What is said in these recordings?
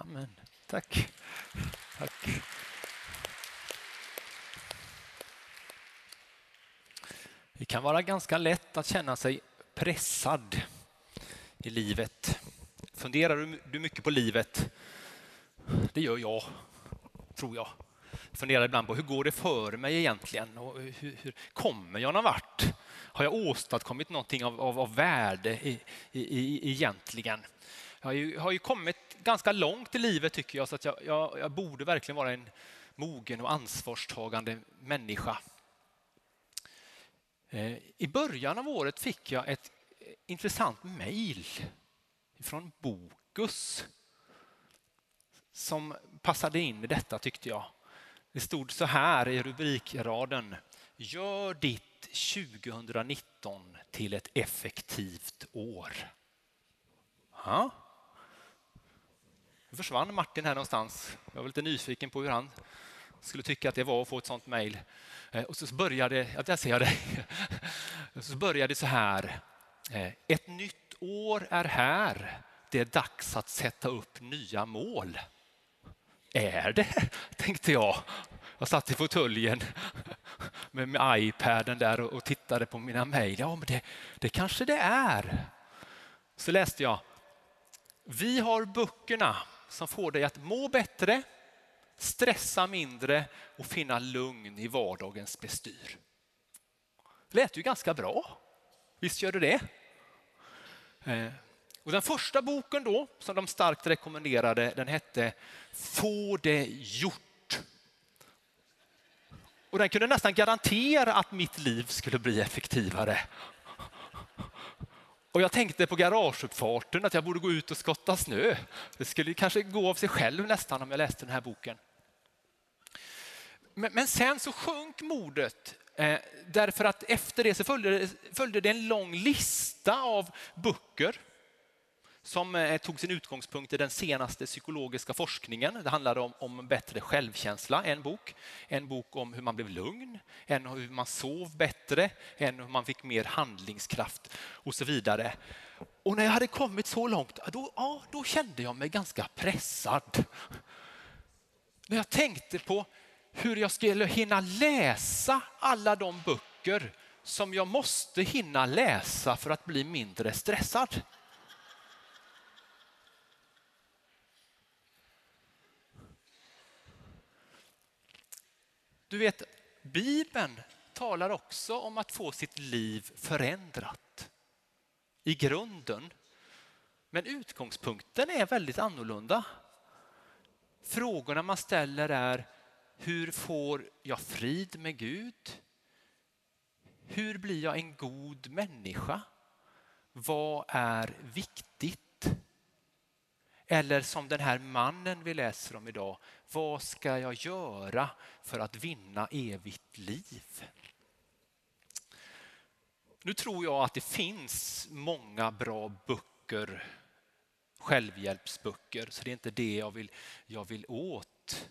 Amen. Tack. Tack. Det kan vara ganska lätt att känna sig pressad i livet. Funderar du mycket på livet? Det gör jag, tror jag. Funderar ibland på hur går det för mig egentligen? Och hur, hur kommer jag någon vart? Har jag åstadkommit någonting av, av, av värde i, i, i, egentligen? Jag har ju, har ju kommit ganska långt i livet tycker jag, så att jag, jag, jag borde verkligen vara en mogen och ansvarstagande människa. Eh, I början av året fick jag ett eh, intressant mejl från Bokus som passade in i detta tyckte jag. Det stod så här i rubrikraden. Gör ditt 2019 till ett effektivt år. Ja. Försvann Martin här någonstans. Jag var lite nyfiken på hur han skulle tycka att det var att få ett sånt mejl. Eh, och så började, ja, där ser jag det. Så började det så här. Eh, ett nytt år är här. Det är dags att sätta upp nya mål. Är det? tänkte jag. Jag satt i fåtöljen med, med iPaden där och, och tittade på mina mejl. Ja, men det, det kanske det är. Så läste jag. Vi har böckerna som får dig att må bättre, stressa mindre och finna lugn i vardagens bestyr. Det lät ju ganska bra. Visst gör det det? Eh, och den första boken då, som de starkt rekommenderade, den hette Få det gjort. Och den kunde nästan garantera att mitt liv skulle bli effektivare. Och jag tänkte på garageuppfarten att jag borde gå ut och skotta snö. Det skulle kanske gå av sig själv nästan om jag läste den här boken. Men, men sen så sjönk modet eh, därför att efter det så följde, följde det en lång lista av böcker som eh, tog sin utgångspunkt i den senaste psykologiska forskningen. Det handlade om, om bättre självkänsla, en bok. En bok om hur man blev lugn, en om hur man sov bättre, en om hur man fick mer handlingskraft och så vidare. Och när jag hade kommit så långt, då, ja, då kände jag mig ganska pressad. När jag tänkte på hur jag skulle hinna läsa alla de böcker som jag måste hinna läsa för att bli mindre stressad. Du vet, Bibeln talar också om att få sitt liv förändrat i grunden. Men utgångspunkten är väldigt annorlunda. Frågorna man ställer är hur får jag frid med Gud? Hur blir jag en god människa? Vad är viktigt? Eller som den här mannen vi läser om idag, vad ska jag göra för att vinna evigt liv? Nu tror jag att det finns många bra böcker, självhjälpsböcker, så det är inte det jag vill, jag vill åt.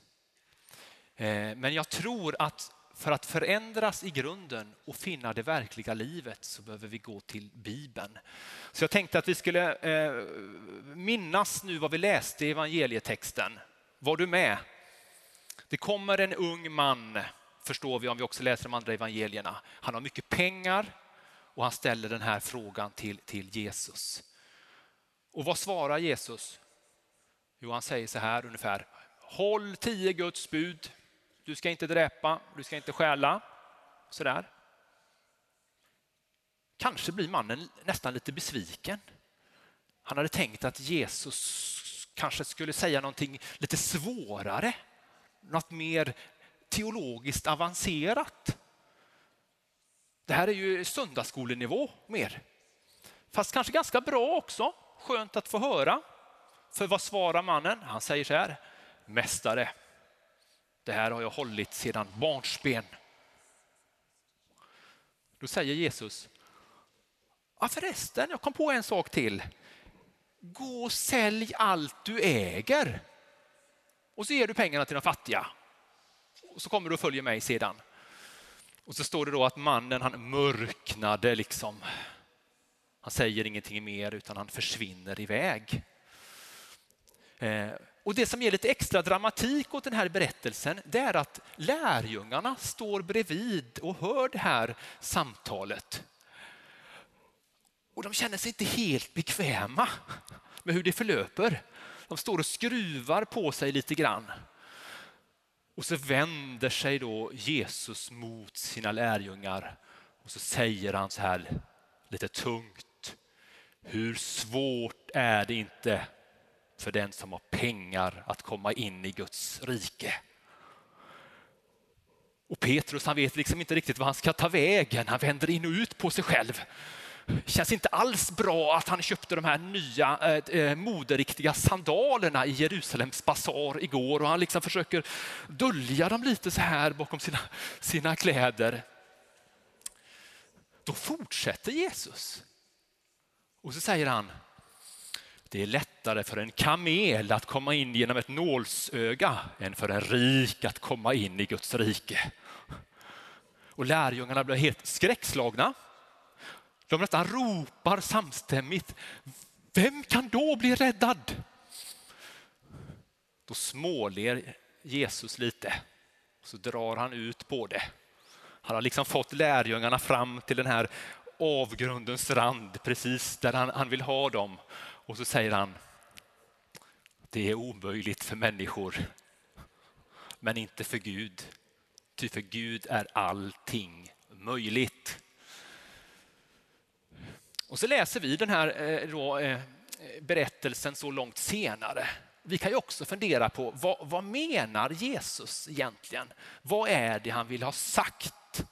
Eh, men jag tror att för att förändras i grunden och finna det verkliga livet så behöver vi gå till Bibeln. Så jag tänkte att vi skulle eh, minnas nu vad vi läste i evangelietexten. Var du med? Det kommer en ung man, förstår vi om vi också läser de andra evangelierna. Han har mycket pengar och han ställer den här frågan till, till Jesus. Och vad svarar Jesus? Jo, han säger så här ungefär. Håll tio Guds bud. Du ska inte dräpa, du ska inte stjäla. Sådär. Kanske blir mannen nästan lite besviken. Han hade tänkt att Jesus kanske skulle säga någonting lite svårare. Något mer teologiskt avancerat. Det här är ju söndagsskolenivå mer. Fast kanske ganska bra också. Skönt att få höra. För vad svarar mannen? Han säger så här. Mästare, det här har jag hållit sedan barnsben. Då säger Jesus, ja förresten, jag kom på en sak till. Gå och sälj allt du äger och så ger du pengarna till de fattiga. Och så kommer du och följer mig sedan. Och så står det då att mannen han mörknade liksom. Han säger ingenting mer utan han försvinner iväg. Eh, och Det som ger lite extra dramatik åt den här berättelsen det är att lärjungarna står bredvid och hör det här samtalet. Och de känner sig inte helt bekväma med hur det förlöper. De står och skruvar på sig lite grann. Och så vänder sig då Jesus mot sina lärjungar och så säger han så här lite tungt. Hur svårt är det inte för den som har pengar att komma in i Guds rike? Och Petrus han vet liksom inte riktigt vad han ska ta vägen. Han vänder in och ut på sig själv. Det känns inte alls bra att han köpte de här nya eh, eh, moderiktiga sandalerna i Jerusalems basar igår och han liksom försöker dölja dem lite så här bakom sina, sina kläder. Då fortsätter Jesus. Och så säger han, det är lättare för en kamel att komma in genom ett nålsöga än för en rik att komma in i Guds rike. Och lärjungarna blir helt skräckslagna. De nästan ropar samstämmigt. Vem kan då bli räddad? Då småler Jesus lite och så drar han ut på det. Han har liksom fått lärjungarna fram till den här avgrundens rand, precis där han, han vill ha dem. Och så säger han, det är omöjligt för människor, men inte för Gud. Ty för Gud är allting möjligt. Och så läser vi den här eh, då, eh, berättelsen så långt senare. Vi kan ju också fundera på vad, vad menar Jesus egentligen? Vad är det han vill ha sagt?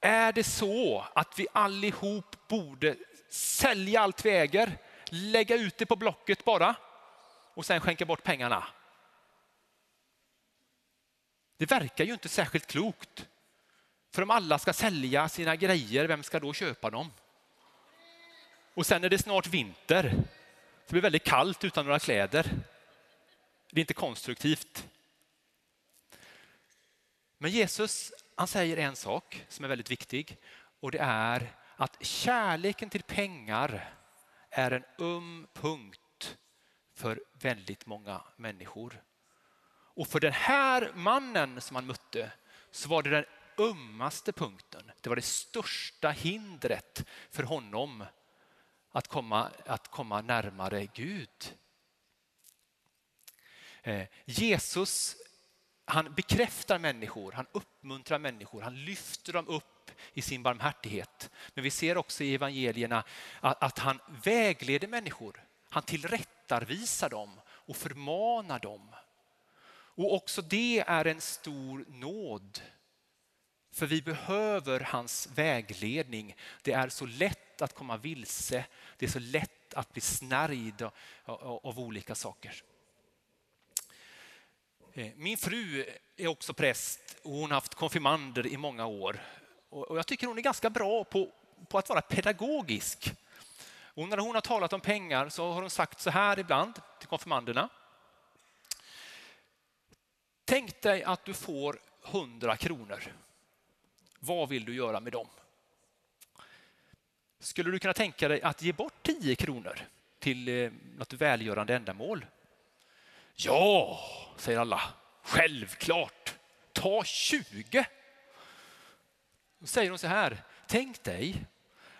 Är det så att vi allihop borde sälja allt vi äger, lägga ut det på Blocket bara och sen skänka bort pengarna? Det verkar ju inte särskilt klokt. För om alla ska sälja sina grejer, vem ska då köpa dem? Och sen är det snart vinter. Det blir väldigt kallt utan några kläder. Det är inte konstruktivt. Men Jesus han säger en sak som är väldigt viktig och det är att kärleken till pengar är en um punkt för väldigt många människor. Och för den här mannen som han mötte så var det den ömmaste punkten. Det var det största hindret för honom att komma, att komma närmare Gud. Eh, Jesus han bekräftar människor, han uppmuntrar människor, han lyfter dem upp i sin barmhärtighet. Men vi ser också i evangelierna att, att han vägleder människor. Han tillrättavisar dem och förmanar dem. Och också det är en stor nåd. För vi behöver hans vägledning. Det är så lätt att komma vilse. Det är så lätt att bli snärjd av olika saker. Eh, min fru är också präst och hon har haft konfirmander i många år. Och jag tycker hon är ganska bra på, på att vara pedagogisk. Och när hon har talat om pengar så har hon sagt så här ibland till konfirmanderna. Tänk dig att du får 100 kronor. Vad vill du göra med dem? Skulle du kunna tänka dig att ge bort 10 kronor till eh, något välgörande ändamål? Ja, säger alla. Självklart. Ta 20. Då säger hon så här. Tänk dig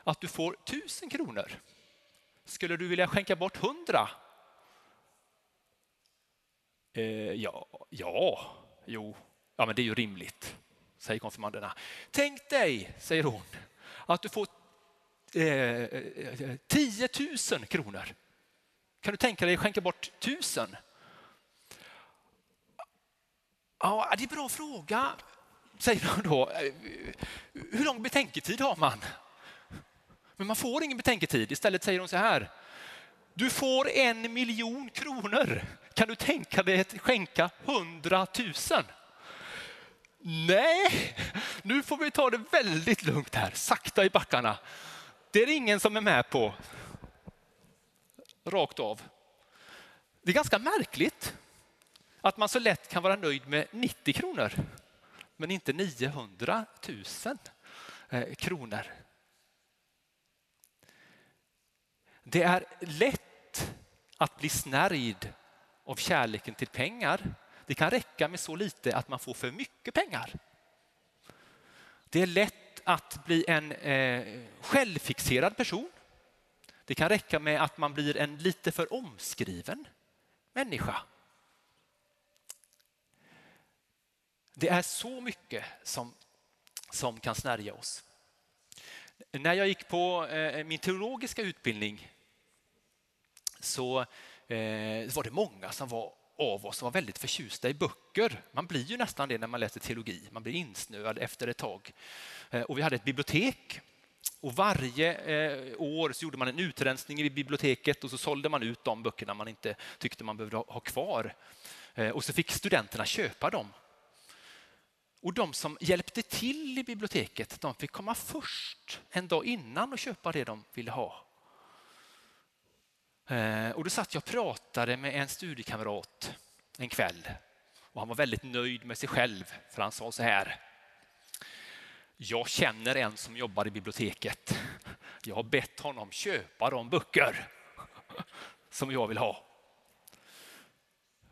att du får tusen kronor. Skulle du vilja skänka bort 100? Eh, ja, ja, jo, ja, men det är ju rimligt, säger konfirmanderna. Tänk dig, säger hon, att du får eh, eh 10 000 kronor. Kan du tänka dig att skänka bort tusen? Ja, det är en bra fråga, säger de då. Eh, hur lång betänketid har man? Men man får ingen betänketid. Istället säger de så här. Du får en miljon kronor. Kan du tänka dig att skänka hundratusen? Nej, nu får vi ta det väldigt lugnt här, sakta i backarna. Det är det ingen som är med på. Rakt av. Det är ganska märkligt. Att man så lätt kan vara nöjd med 90 kronor men inte 900 000 eh, kronor. Det är lätt att bli snärjd av kärleken till pengar. Det kan räcka med så lite att man får för mycket pengar. Det är lätt att bli en eh, självfixerad person. Det kan räcka med att man blir en lite för omskriven människa. Det är så mycket som, som kan snärja oss. När jag gick på eh, min teologiska utbildning så eh, var det många som var av oss som var väldigt förtjusta i böcker. Man blir ju nästan det när man läser teologi. Man blir insnöad efter ett tag. Eh, och vi hade ett bibliotek och varje eh, år så gjorde man en utrensning i biblioteket och så sålde man ut de böckerna man inte tyckte man behövde ha kvar. Eh, och så fick studenterna köpa dem. Och de som hjälpte till i biblioteket de fick komma först en dag innan och köpa det de ville ha. Eh, och då satt jag och pratade med en studiekamrat en kväll och han var väldigt nöjd med sig själv för han sa så här. Jag känner en som jobbar i biblioteket. Jag har bett honom köpa de böcker som jag vill ha.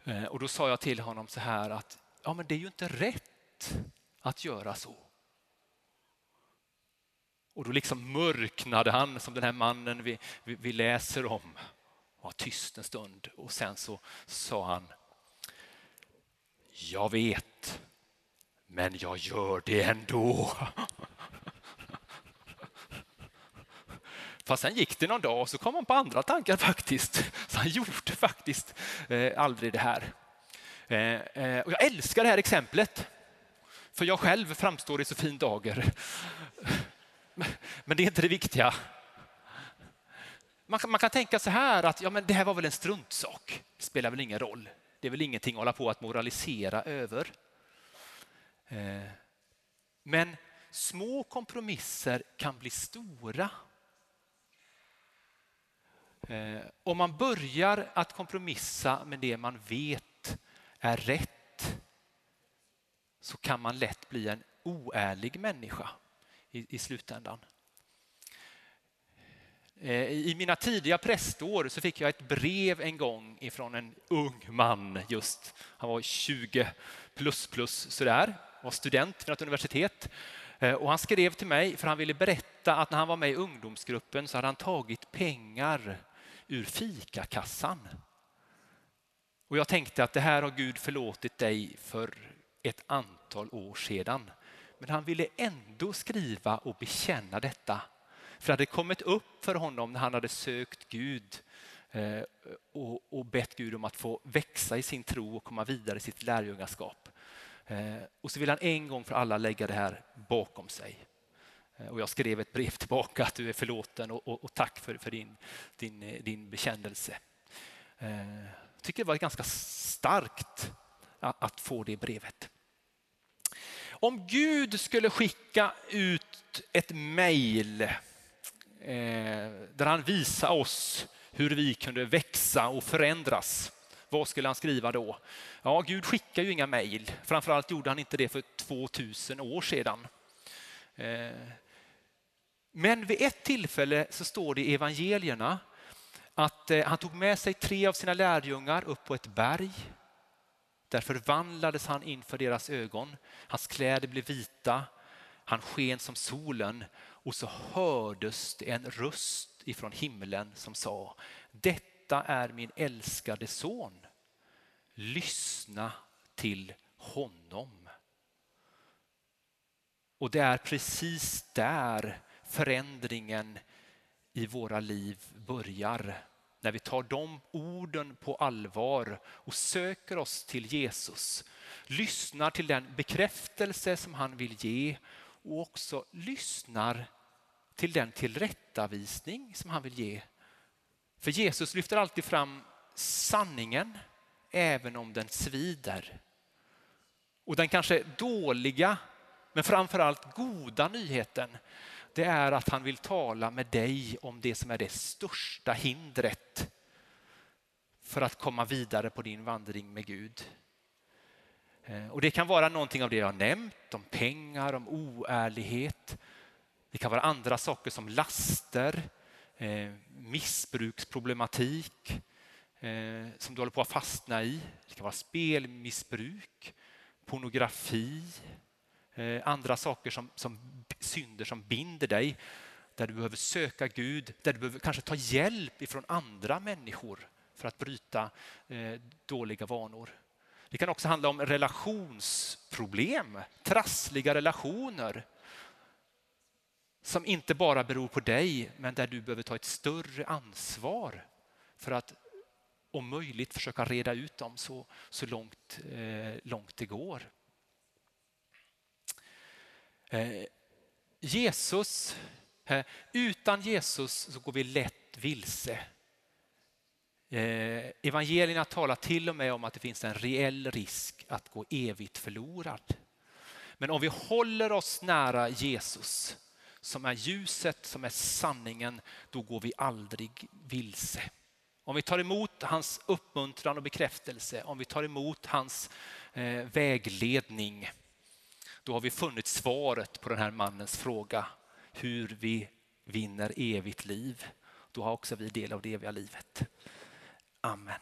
Eh, och då sa jag till honom så här att ja, men det är ju inte rätt att göra så. Och då liksom mörknade han som den här mannen vi, vi, vi läser om var tyst en stund och sen så sa han Jag vet, men jag gör det ändå. Fast sen gick det någon dag och så kom han på andra tankar faktiskt. Så han gjorde faktiskt eh, aldrig det här. Eh, eh, och jag älskar det här exemplet. För jag själv framstår i så fin dager. Men det är inte det viktiga. Man kan, man kan tänka så här att ja, men det här var väl en struntsak. Det spelar väl ingen roll. Det är väl ingenting att hålla på att moralisera över. Eh, men små kompromisser kan bli stora. Eh, om man börjar att kompromissa med det man vet är rätt så kan man lätt bli en oärlig människa i, i slutändan. Eh, I mina tidiga prästår så fick jag ett brev en gång ifrån en ung man just. Han var 20 plus plus sådär, var student vid ett universitet. Eh, och han skrev till mig för han ville berätta att när han var med i ungdomsgruppen så hade han tagit pengar ur fikakassan. Och jag tänkte att det här har Gud förlåtit dig för ett antal år sedan. Men han ville ändå skriva och bekänna detta för det hade kommit upp för honom när han hade sökt Gud eh, och, bett Gud om att få växa i sin tro och komma vidare i sitt lärjungaskap. Eh, och så vill han en gång för alla lägga det här bakom sig. Eh, och jag skrev ett brev tillbaka att du är förlåten och, och, och tack för, för din, din, din bekännelse. Jag tycker det var ganska starkt att få det brevet. Om Gud skulle skicka ut ett mejl Eh, där han visar oss hur vi kunde växa och förändras. Vad skulle han skriva då? Ja, Gud skickar ju inga mejl. Framförallt gjorde han inte det för 2000 år sedan. Eh, men vid ett tillfälle så står det i evangelierna att eh, han tog med sig tre av sina lärjungar upp på ett berg. Där förvandlades han inför deras ögon. Hans kläder blev vita. Han sken som solen och så hördes det en röst ifrån himlen som sa Detta är min älskade son. Lyssna till honom. Och det är precis där förändringen i våra liv börjar. När vi tar de orden på allvar och söker oss till Jesus. Lyssnar till den bekräftelse som han vill ge och också lyssnar till den tillrättavisning som han vill ge. För Jesus lyfter alltid fram sanningen även om den svider. Och den kanske dåliga men framförallt goda nyheten det är att han vill tala med dig om det som är det största hindret för att komma vidare på din vandring med Gud. Eh, och Det kan vara någonting av det jag har nämnt, om pengar, om oärlighet. Det kan vara andra saker som laster, eh, missbruksproblematik, eh, som du håller på att fastna i. Det kan vara spelmissbruk, pornografi, Eh, andra saker som, som synder som binder dig. Där du behöver söka Gud, där du behöver kanske ta hjälp ifrån andra människor för att bryta eh, dåliga vanor. Det kan också handla om relationsproblem, trassliga relationer som inte bara beror på dig, men där du behöver ta ett större ansvar för att om möjligt försöka reda ut dem så, så långt, eh, långt det går. Eh, Jesus, eh, utan Jesus så går vi lätt vilse. Eh, evangelierna talar till och med om att det finns en reell risk att gå evigt förlorad. Men om vi håller oss nära Jesus som är ljuset, som är sanningen, då går vi aldrig vilse. Om vi tar emot hans uppmuntran och bekräftelse, om vi tar emot hans eh, vägledning, då har vi funnit svaret på den här mannens fråga hur vi vinner evigt liv. Då har också vi del av det eviga livet. Amen.